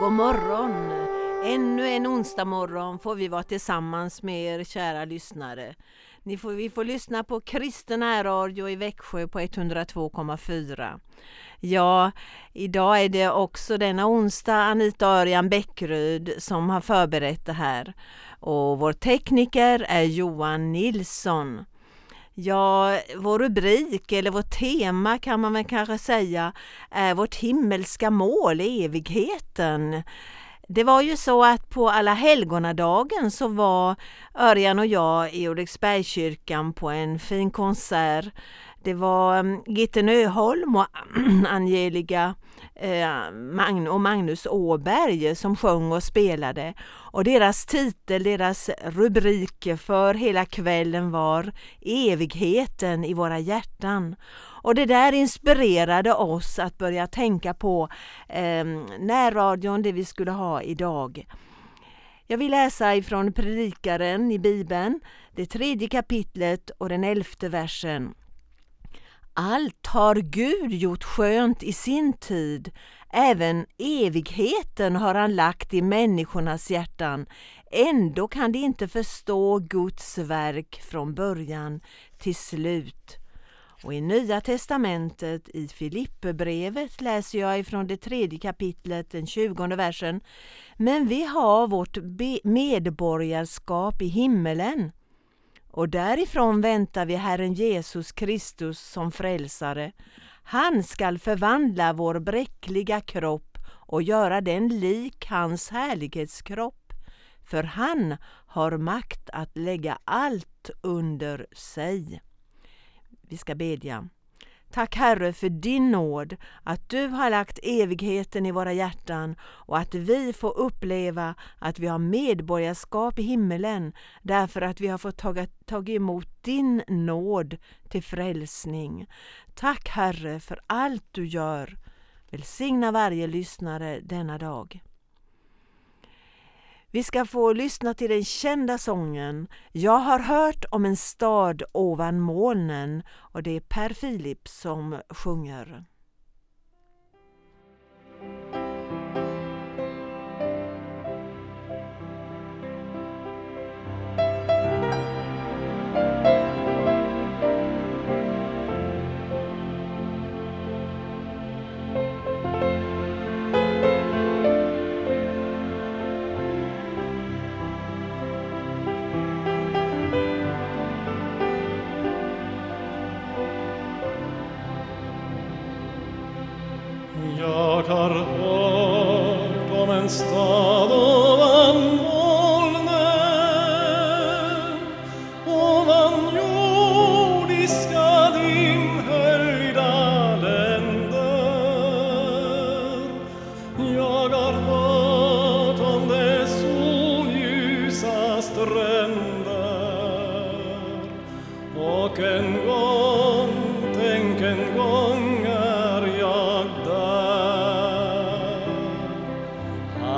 god morgon! Ännu en onsdag morgon får vi vara tillsammans med er kära lyssnare. Ni får, vi får lyssna på Kristen radio i Växjö på 102,4. Ja, idag är det också denna onsdag Anita Örjan Bäckryd som har förberett det här. Och vår tekniker är Johan Nilsson. Ja, vår rubrik eller vårt tema kan man väl kanske säga är vårt himmelska mål, evigheten. Det var ju så att på alla helgonadagen så var Örjan och jag i Ulriksbergskyrkan på en fin konsert. Det var mm, Gitten Öholm och Angelica eh, och Magnus Åberg som sjöng och spelade. Och deras titel, deras rubrik för hela kvällen var Evigheten i våra hjärtan. Och det där inspirerade oss att börja tänka på eh, närradion, det vi skulle ha idag. Jag vill läsa ifrån Predikaren i Bibeln, det tredje kapitlet och den elfte versen. Allt har Gud gjort skönt i sin tid, även evigheten har han lagt i människornas hjärtan. Ändå kan de inte förstå Guds verk från början till slut. Och i Nya testamentet i Filipperbrevet läser jag ifrån det tredje kapitlet, den tjugonde versen. Men vi har vårt medborgarskap i himmelen och därifrån väntar vi Herren Jesus Kristus som frälsare. Han skall förvandla vår bräckliga kropp och göra den lik hans härlighetskropp. För han har makt att lägga allt under sig. Vi ska bedja. Tack Herre för din nåd, att du har lagt evigheten i våra hjärtan och att vi får uppleva att vi har medborgarskap i himmelen därför att vi har fått ta, emot din nåd till frälsning. Tack Herre för allt du gör. Välsigna varje lyssnare denna dag. Vi ska få lyssna till den kända sången Jag har hört om en stad ovan molnen och det är Per Filip som sjunger.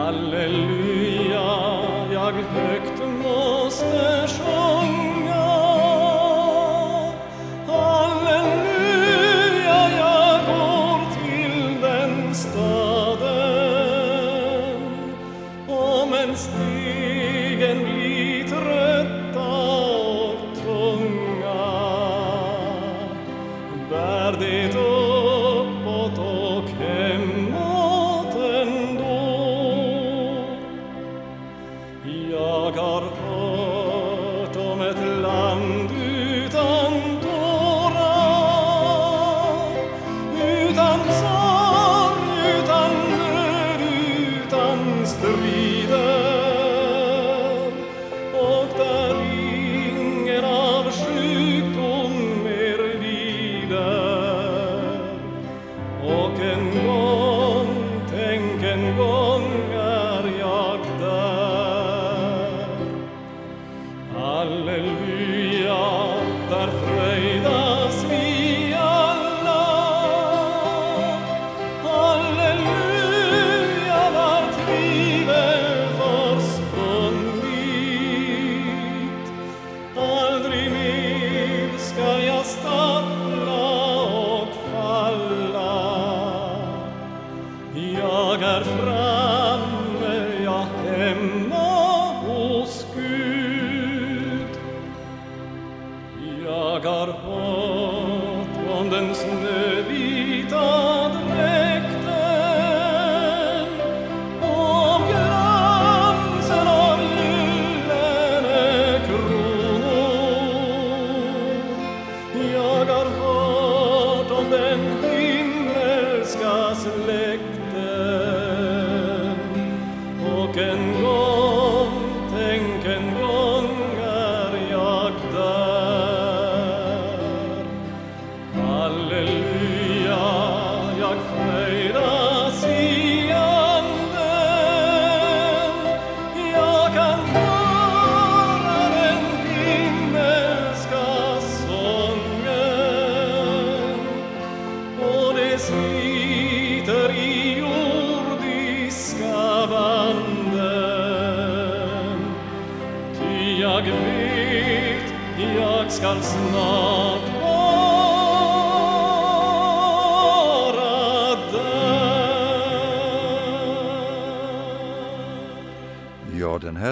halleluja jag högt måste sjunga 오겐공 댕겐공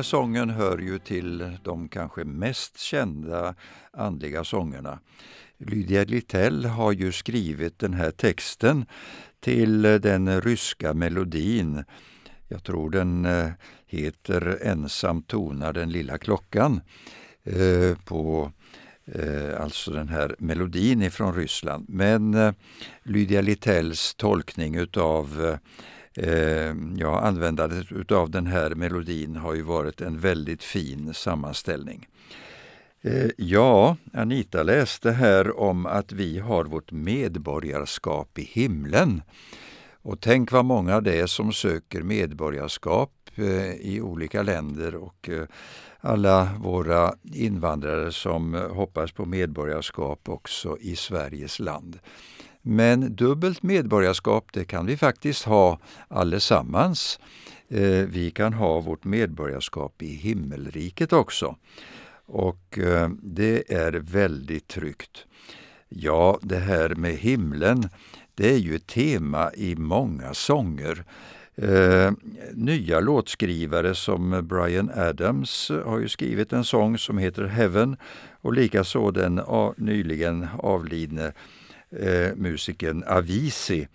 sången hör ju till de kanske mest kända andliga sångerna. Lydia Littell har ju skrivit den här texten till den ryska melodin. Jag tror den eh, heter Ensam tonar den lilla klockan. Eh, på eh, alltså den här melodin ifrån Ryssland. Men Lydia Littells tolkning utav eh, ja, användandet utav den här melodin har ju varit en väldigt fin sammanställning. Eh, Ja, Anita läste här om att vi har vårt medborgarskap i himlen. Och tänk vad många det är som söker medborgarskap eh, i olika länder och eh, alla våra invandrare som hoppas på medborgarskap också i Sveriges land. Men dubbelt medborgarskap det kan vi faktiskt ha allesammans. Eh, vi kan ha vårt medborgarskap i himmelriket också. Och eh, det är väldigt tryggt. Ja, det här med himlen, det är ju ett tema i många sånger. Eh, nya låtskrivare som Brian Adams har ju skrivit en sång som heter Heaven och likaså den nyligen avlidne eh, musikern Avicii.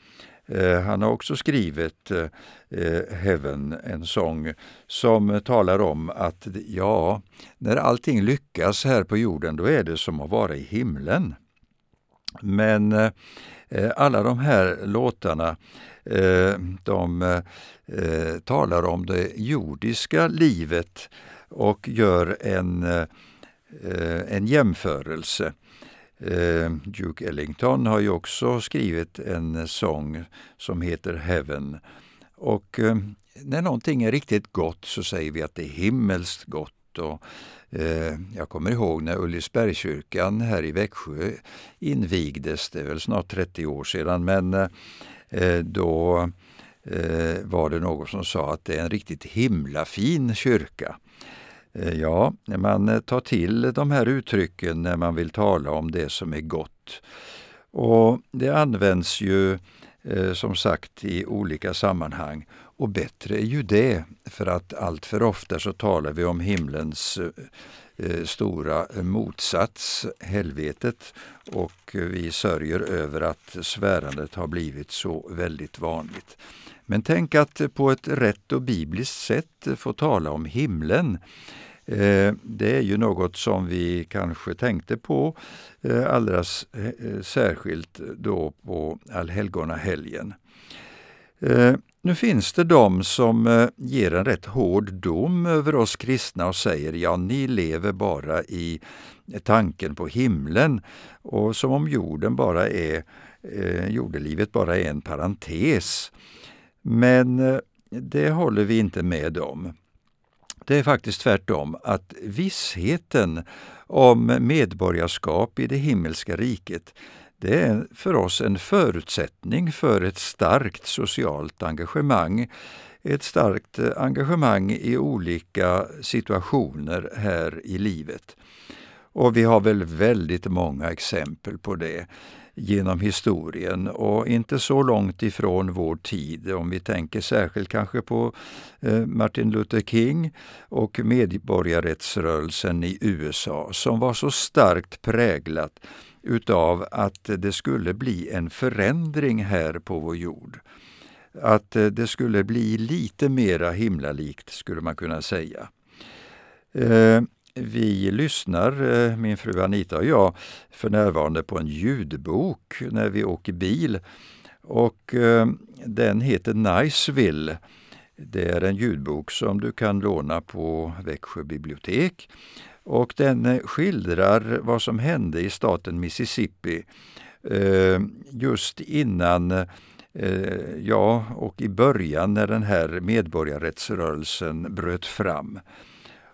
Eh, han har också skrivit eh, Heaven, en sång som talar om att ja, när allting lyckas här på jorden då är det som att vara i himlen. Men eh, alla de här låtarna eh, de eh, talar om det jordiska livet och gör en, eh, en jämförelse. Eh, Duke Ellington har ju också skrivit en sång som heter Heaven. Och eh, när någonting är riktigt gott så säger vi att det är himmelskt gott. Och, eh, jag kommer ihåg när Ullisbergskyrkan här i Växjö invigdes, det är väl snart 30 år sedan, men eh, då eh, var det någon som sa att det är en riktigt himlafin kyrka. Eh, ja, man eh, tar till de här uttrycken när man vill tala om det som är gott. Och Det används ju eh, som sagt i olika sammanhang. Och bättre är ju det, för att allt för ofta så talar vi om himlens stora motsats, helvetet, och vi sörjer över att svärandet har blivit så väldigt vanligt. Men tänk att på ett rätt och bibliskt sätt få tala om himlen. Eh, det är ju något som vi kanske tänkte på eh, alldeles allra särskilt då på allhelgonahelgen. Nu finns det de som ger en rätt hård dom över oss kristna och säger ja, ni lever bara i tanken på himlen och som om jorden bara är, jordelivet bara är en parentes. Men eh, det håller vi inte med om. Det är faktiskt tvärtom, att vissheten om medborgarskap i det himmelska riket, det är för oss en förutsättning för ett starkt socialt engagemang. Ett starkt eh, engagemang i olika situationer här i livet. Och vi har väl väldigt många exempel på det genom historien och inte så långt ifrån vår tid. Om vi tänker särskilt kanske på eh, Martin Luther King och medborgarrättsrörelsen i USA som var så starkt präglat utav att det skulle bli en förändring här på vår jord. Att eh, det skulle bli lite mera himlalikt skulle man kunna säga. Eh, vi lyssnar, eh, min fru Anita och jag, för närvarande på en ljudbok när vi åker bil. Och eh, den heter Niceville Det är en ljudbok som du kan låna på Växjö bibliotek och den eh, skildrar vad som hände i staten Mississippi just innan ja, och i början när den här medborgarrättsrörelsen bröt fram.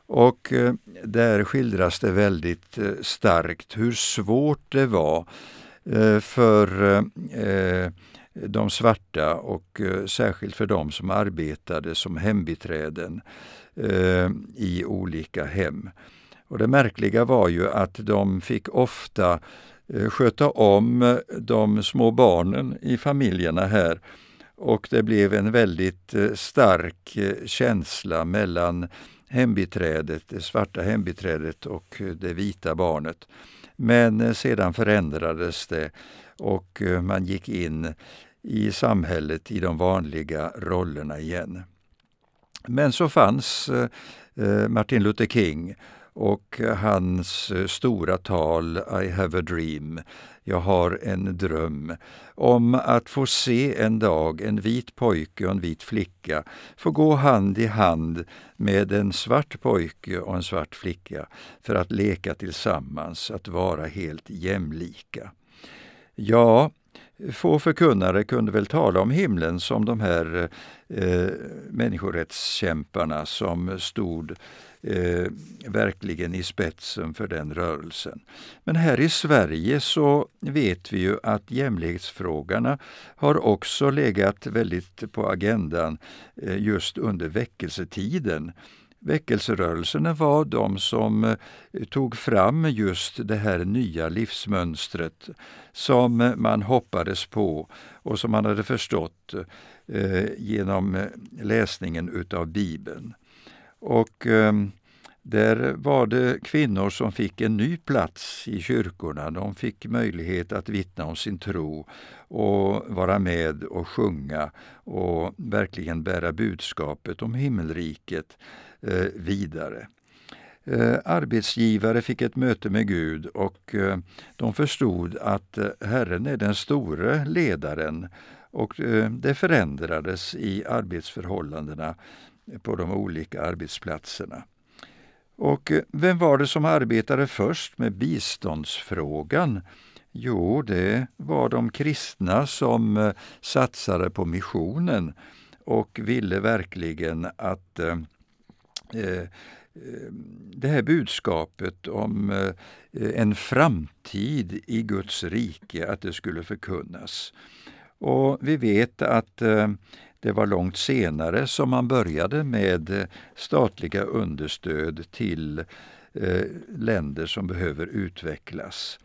Och eh, där skildras det väldigt eh, starkt hur svårt det var eh, för de svarta och särskilt för de som arbetade som hembiträden i olika hem. Och det märkliga var ju att de fick ofta sköta om de små barnen i familjerna här och det blev en väldigt stark känsla mellan hembiträdet, det svarta hembiträdet och det vita barnet. Men eh, sedan förändrades det och eh, man gick in i samhället i de vanliga rollerna igen. Men så fanns eh, Martin Luther King och hans stora tal I have a dream, jag har en dröm, om att få se en dag en vit pojke och en vit flicka få gå hand i hand med en svart pojke och en svart flicka för att leka tillsammans, att vara helt jämlika. Ja, Få förkunnare kunde väl tala om himlen som de här eh, människorättskämparna som stod eh, verkligen i spetsen för den rörelsen. Men här i Sverige så vet vi ju att jämlikhetsfrågorna har också legat väldigt på agendan eh, just under väckelsetiden. Väckelserörelserna var de som eh, tog fram just det här nya livsmönstret som man hoppades på och som man hade förstått eh, genom eh, läsningen utav Bibeln. Och ehm, där var det kvinnor som fick en ny plats i kyrkorna. De fick möjlighet att vittna om sin tro och vara med och sjunga och verkligen bära budskapet om himmelriket Eh, vidare. Eh, arbetsgivare fick ett möte med Gud och eh, de förstod att eh, Herren är den store ledaren och eh, det förändrades i arbetsförhållandena på de olika arbetsplatserna. Och vem var det som arbetade först med biståndsfrågan? Jo, det var de kristna som satsade på missionen och ville verkligen att eh, Eh, eh, det här budskapet om eh, en framtid i Guds rike, att det skulle förkunnas. Och vi vet att det var långt senare som man började med statliga understöd till länder som behöver utvecklas.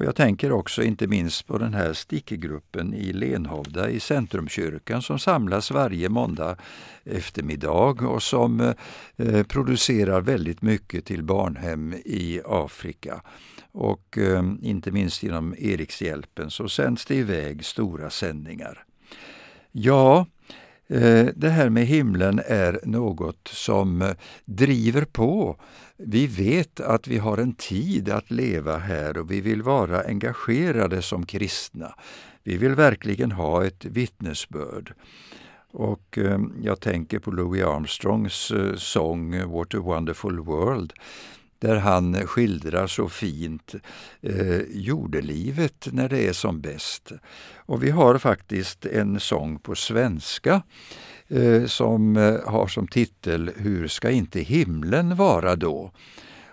Och jag tänker också inte minst på den här stickgruppen i Lenhovda i Centrumkyrkan som samlas varje måndag eftermiddag och som eh, producerar väldigt mycket till barnhem i Afrika. Och eh, inte minst genom Erikshjälpen så sänds det iväg stora sändningar. Ja, Eh, det här med himlen är något som eh, driver på vi vet att vi har en tid att leva här och vi vill vara engagerade som kristna. Vi vill verkligen ha ett vittnesbörd. Och eh, jag tänker på Louis Armstrongs sång What a wonderful world där han skildrar så fint eh, jordelivet när det är som bäst. Och vi har faktiskt en sång på svenska eh, som eh, har som titel Hur ska inte himlen vara då?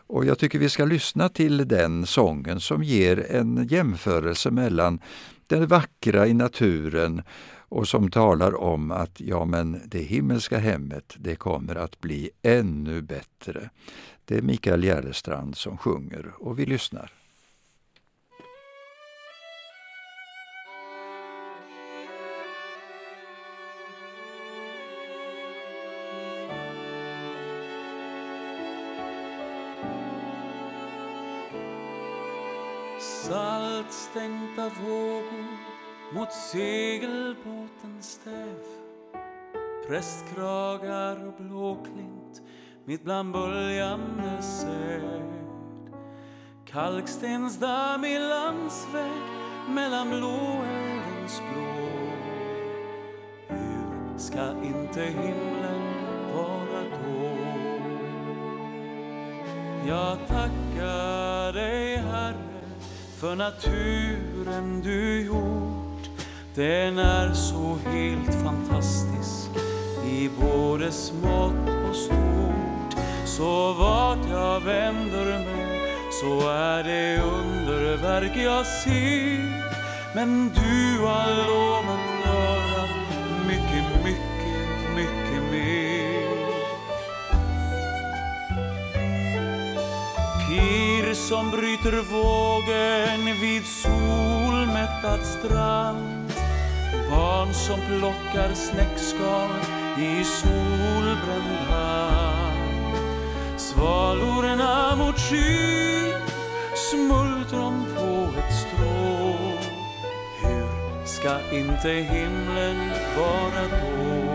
Och jag tycker vi ska lyssna till den sången som ger en jämförelse mellan det vackra i naturen och som talar om att ja, men det himmelska hemmet det kommer att bli ännu bättre. Det är Mikael Järrestrand som sjunger och vi lyssnar. Saltstänkta vågor mot segelbåtens stäv Prästkragar och blåklint mitt bland böljande säd i landsväg mellan blåälvens blå Hur ska inte himlen vara då? Jag tackar dig Herre för naturen du gjort. Den är så helt fantastisk i både smått och stort. Så vart jag vänder mig så är det underverk jag ser. Men du har lovat göra mycket, mycket, mycket mer. Pir som bryter vågen vid solmättad strand. Barn som plockar snäckskal i solbränd hand. Svalorna mot sky, smultron på ett strå. Hur ska inte himlen vara då?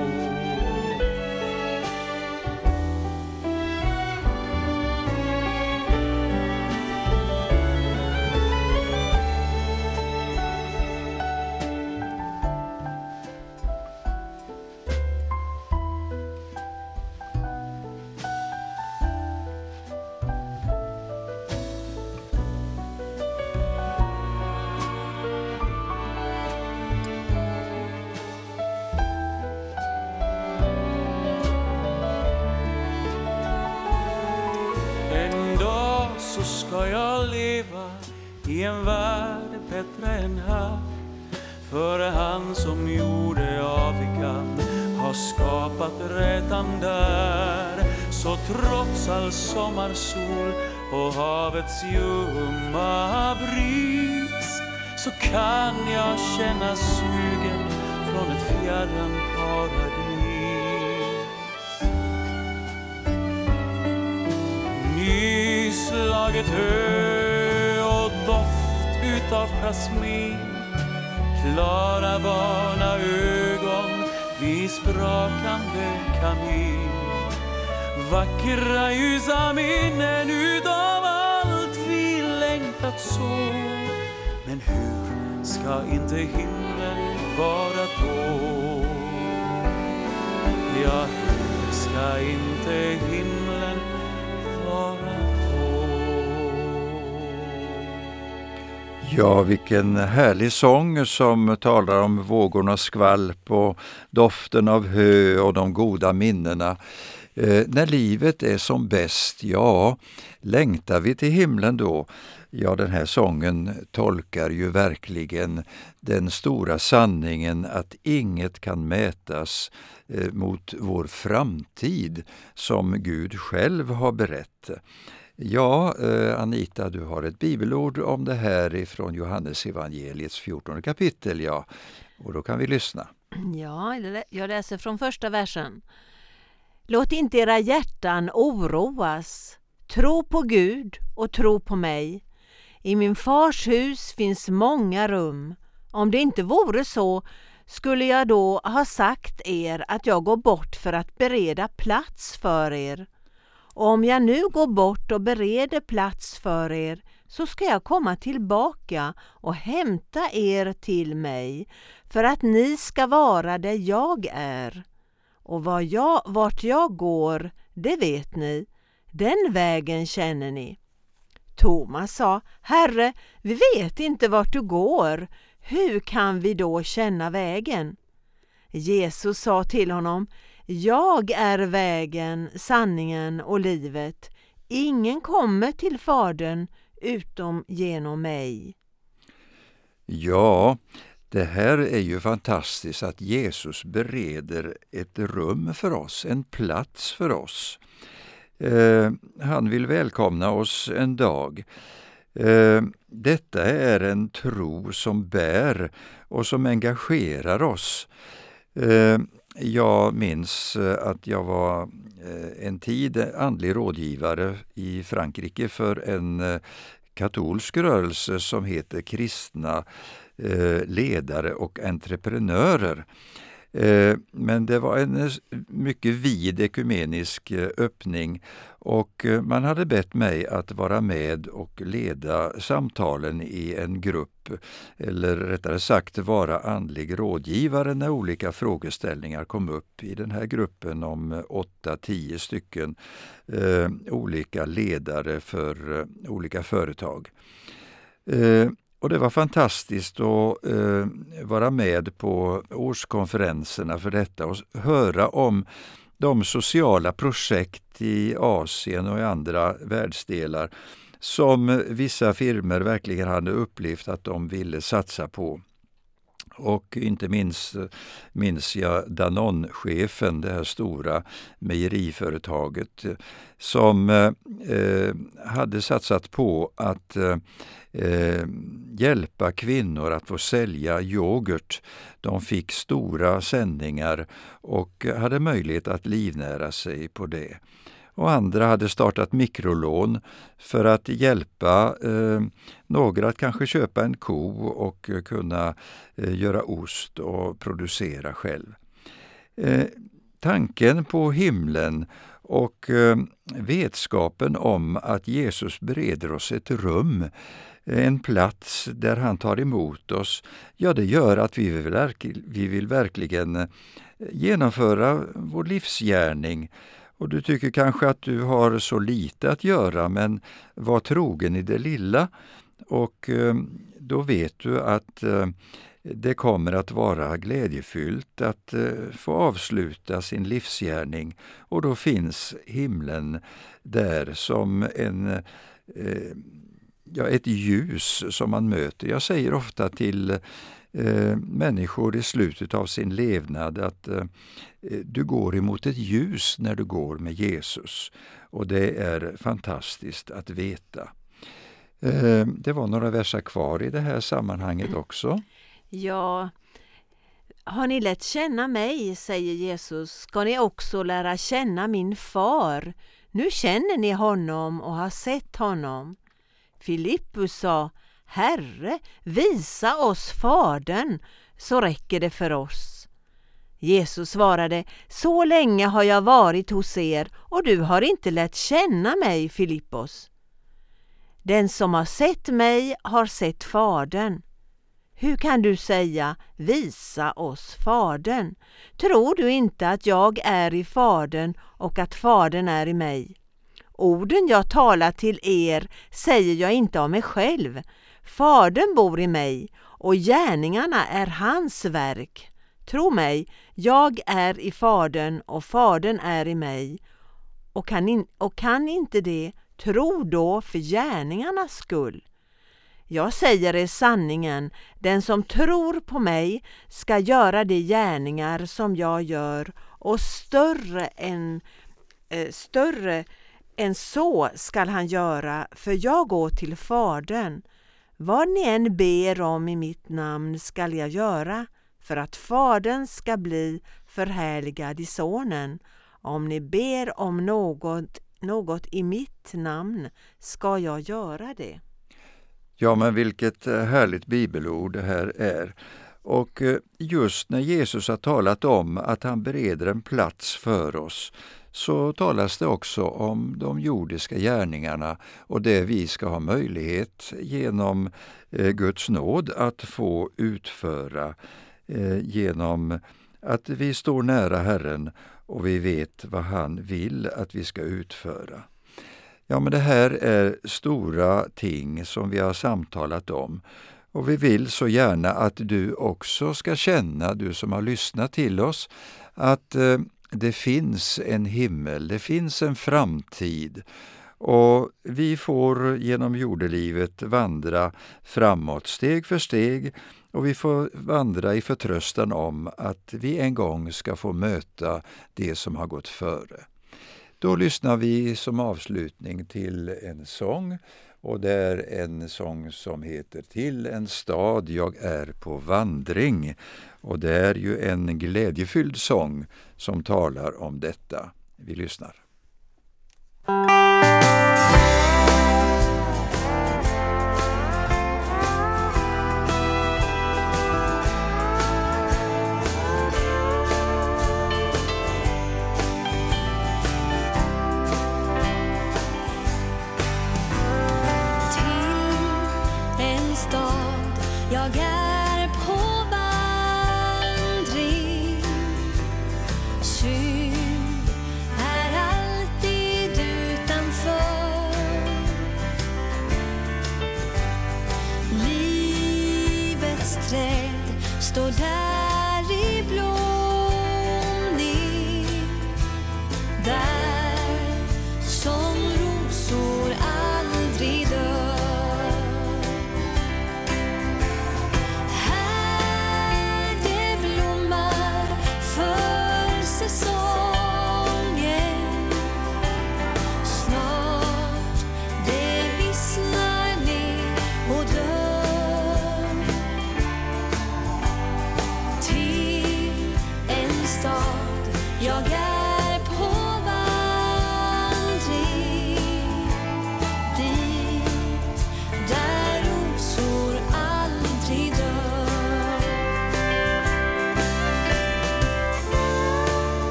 Kall sommarsol och havets ljumma bris så kan jag känna sugen från ett fjärran paradis. Nyslaget hö och doft utav jasmin Klara barnaögon vid sprakande kamin Vackra ljusa minnen utav allt vi längtat så Men hur ska inte himlen vara då? Ja, hur ska inte himlen vara då? Ja, vilken härlig sång som talar om vågornas skvalp och doften av hö och de goda minnena. Eh, när livet är som bäst, ja, längtar vi till himlen då? Ja, den här sången tolkar ju verkligen den stora sanningen att inget kan mätas eh, mot vår framtid som Gud själv har berett. Ja, eh, Anita, du har ett bibelord om det här ifrån Johannes evangeliets 14 kapitel, ja. Och då kan vi lyssna. Ja, jag läser från första versen. Låt inte era hjärtan oroas. Tro på Gud och tro på mig. I min fars hus finns många rum. Om det inte vore så skulle jag då ha sagt er att jag går bort för att bereda plats för er. Och om jag nu går bort och bereder plats för er så ska jag komma tillbaka och hämta er till mig för att ni ska vara där jag är. Och var jag, vart jag går, det vet ni. Den vägen känner ni. Thomas sa, Herre, vi vet inte vart du går. Hur kan vi då känna vägen? Jesus sa till honom, Jag är vägen, sanningen och livet. Ingen kommer till Fadern utom genom mig. Ja, det här är ju fantastiskt att Jesus bereder ett rum för oss, en plats för oss. Eh, han vill välkomna oss en dag. Eh, detta är en tro som bär och som engagerar oss. Eh, jag minns eh, att jag var eh, en tid andlig rådgivare i Frankrike för en eh, katolsk rörelse som heter Kristna Eh, ledare och entreprenörer. Eh, men det var en mycket vid ekumenisk eh, öppning och man hade bett mig att vara med och leda samtalen i en grupp, eller rättare sagt vara andlig rådgivare när olika frågeställningar kom upp i den här gruppen om 8-10 stycken eh, olika ledare för eh, olika företag. Eh, och det var fantastiskt att eh, vara med på årskonferenserna för detta och höra om de sociala projekt i Asien och i andra världsdelar som vissa firmer verkligen hade upplevt att de ville satsa på. Och inte minst minns jag Danone-chefen, det här stora mejeriföretaget, som eh, eh hade satsat på att eh, eh, hjälpa kvinnor att få sälja yoghurt. De fick stora sändningar och hade möjlighet att livnära sig på det och andra hade startat mikrolån för att hjälpa eh, några att kanske köpa en ko och eh, kunna eh, göra ost och producera själv. Eh, tanken på himlen och eh, vetskapen om att Jesus bereder oss ett rum, eh, en plats där han tar emot oss, ja det gör att vi vill, vi vill verkligen eh, genomföra vår livsgärning och du tycker kanske att du har så lite att göra, men var trogen i det lilla och eh, då vet du att eh, det kommer att vara glädjefyllt att eh, få avsluta sin livsgärning och då finns himlen där som en, ja, ett ljus som man möter. Jag säger ofta till eh, människor i slutet av sin levnad att eh, eh, du går emot ett ljus när du går med Jesus. Och det är fantastiskt att veta. Eh, det var några verser kvar i det här sammanhanget också. Ja, har ni lärt känna mig, säger Jesus, ska ni också lära känna min far. Nu känner ni honom och har sett honom. Filippus sa, Herre, visa oss Fadern, så räcker det för oss. Jesus svarade, så länge har jag varit hos er och du har inte lärt känna mig, Filippos. Den som har sett mig har sett Fadern. Hur kan du säga visa oss Fadern? Tror du inte att jag är i Fadern och att Fadern är i mig? Orden jag talar till er säger jag inte av mig själv, Fadern bor i mig och gärningarna är hans verk. Tro mig, jag är i Fadern och Fadern är i mig. Och kan, in, och kan inte det, tro då för gärningarnas skull. Jag säger er sanningen, den som tror på mig ska göra de gärningar som jag gör och större än, eh, större än så skall han göra, för jag går till Fadern. Vad ni än ber om i mitt namn skall jag göra för att Fadern ska bli förhärligad i Sonen. Om ni ber om något, något i mitt namn ska jag göra det. Ja, men vilket eh, härligt bibelord det här är. Och eh, just när Jesus har talat om att han bereder en plats för oss så talas det också om de jordiska gärningarna och det vi ska ha möjlighet genom eh, Guds nåd att få utföra eh, genom att vi står nära Herren och vi vet vad han vill att vi ska utföra. Ja, men det här är stora ting som vi har samtalat om. Och vi vill så gärna att du också ska känna, du som har lyssnat till oss, att eh, det finns en himmel, det finns en framtid. Och vi får genom jordelivet vandra framåt steg för steg och vi får vandra i förtröstan om att vi en gång ska få möta det som har gått före. Då lyssnar vi som avslutning till en sång och det är en sång som heter Till en stad jag är på vandring. Och det är ju en glädjefylld sång som talar om detta. Vi lyssnar.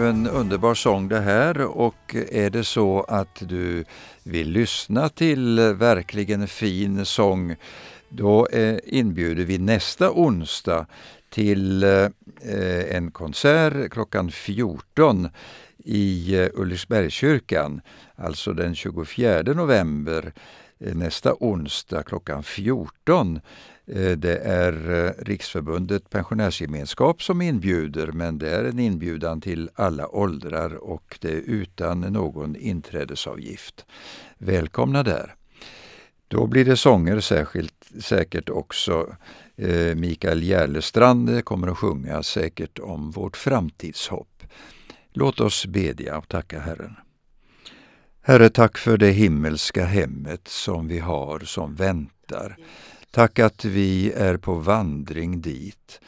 Ju en underbar sång det här och är det så att du vill lyssna till verkligen fin sång då eh, inbjuder vi nästa onsdag till eh, en konsert klockan 14 i eh, Ulriksbergskyrkan, alltså den 24 november nästa onsdag klockan 14. Eh, det är eh, Riksförbundet Pensionärsgemenskap som inbjuder men det är en inbjudan till alla åldrar och det är utan någon inträdesavgift. Välkomna där! Då blir det sånger särskilt, säkert också. Eh, Mikael Järlestrand kommer att sjunga säkert om vårt framtidshopp. Låt oss bedja och tacka Herren. Herre, tack för det himmelska hemmet som vi har, som väntar. Tack att vi är på vandring dit.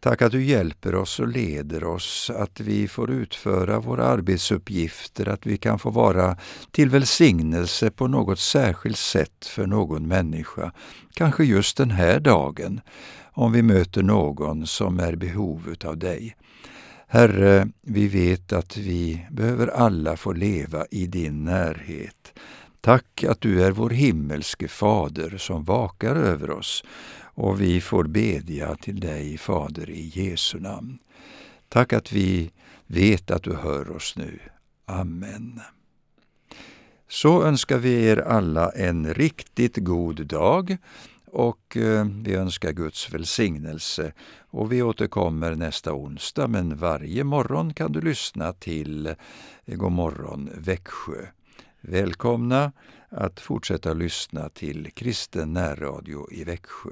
Tack att du hjälper oss och leder oss, att vi får utföra våra arbetsuppgifter, att vi kan få vara till välsignelse på något särskilt sätt för någon människa. Kanske just den här dagen, om vi möter någon som är i behov av dig. Herre, vi vet att vi behöver alla få leva i din närhet. Tack att du är vår himmelske Fader som vakar över oss och vi får bedja till dig, Fader, i Jesu namn. Tack att vi vet att du hör oss nu. Amen. Så önskar vi er alla en riktigt god dag och eh, vi önskar Guds välsignelse. Och vi återkommer nästa onsdag, men varje morgon kan du lyssna till eh, God morgon Växjö. Välkomna att fortsätta lyssna till Kristen närradio i Växjö.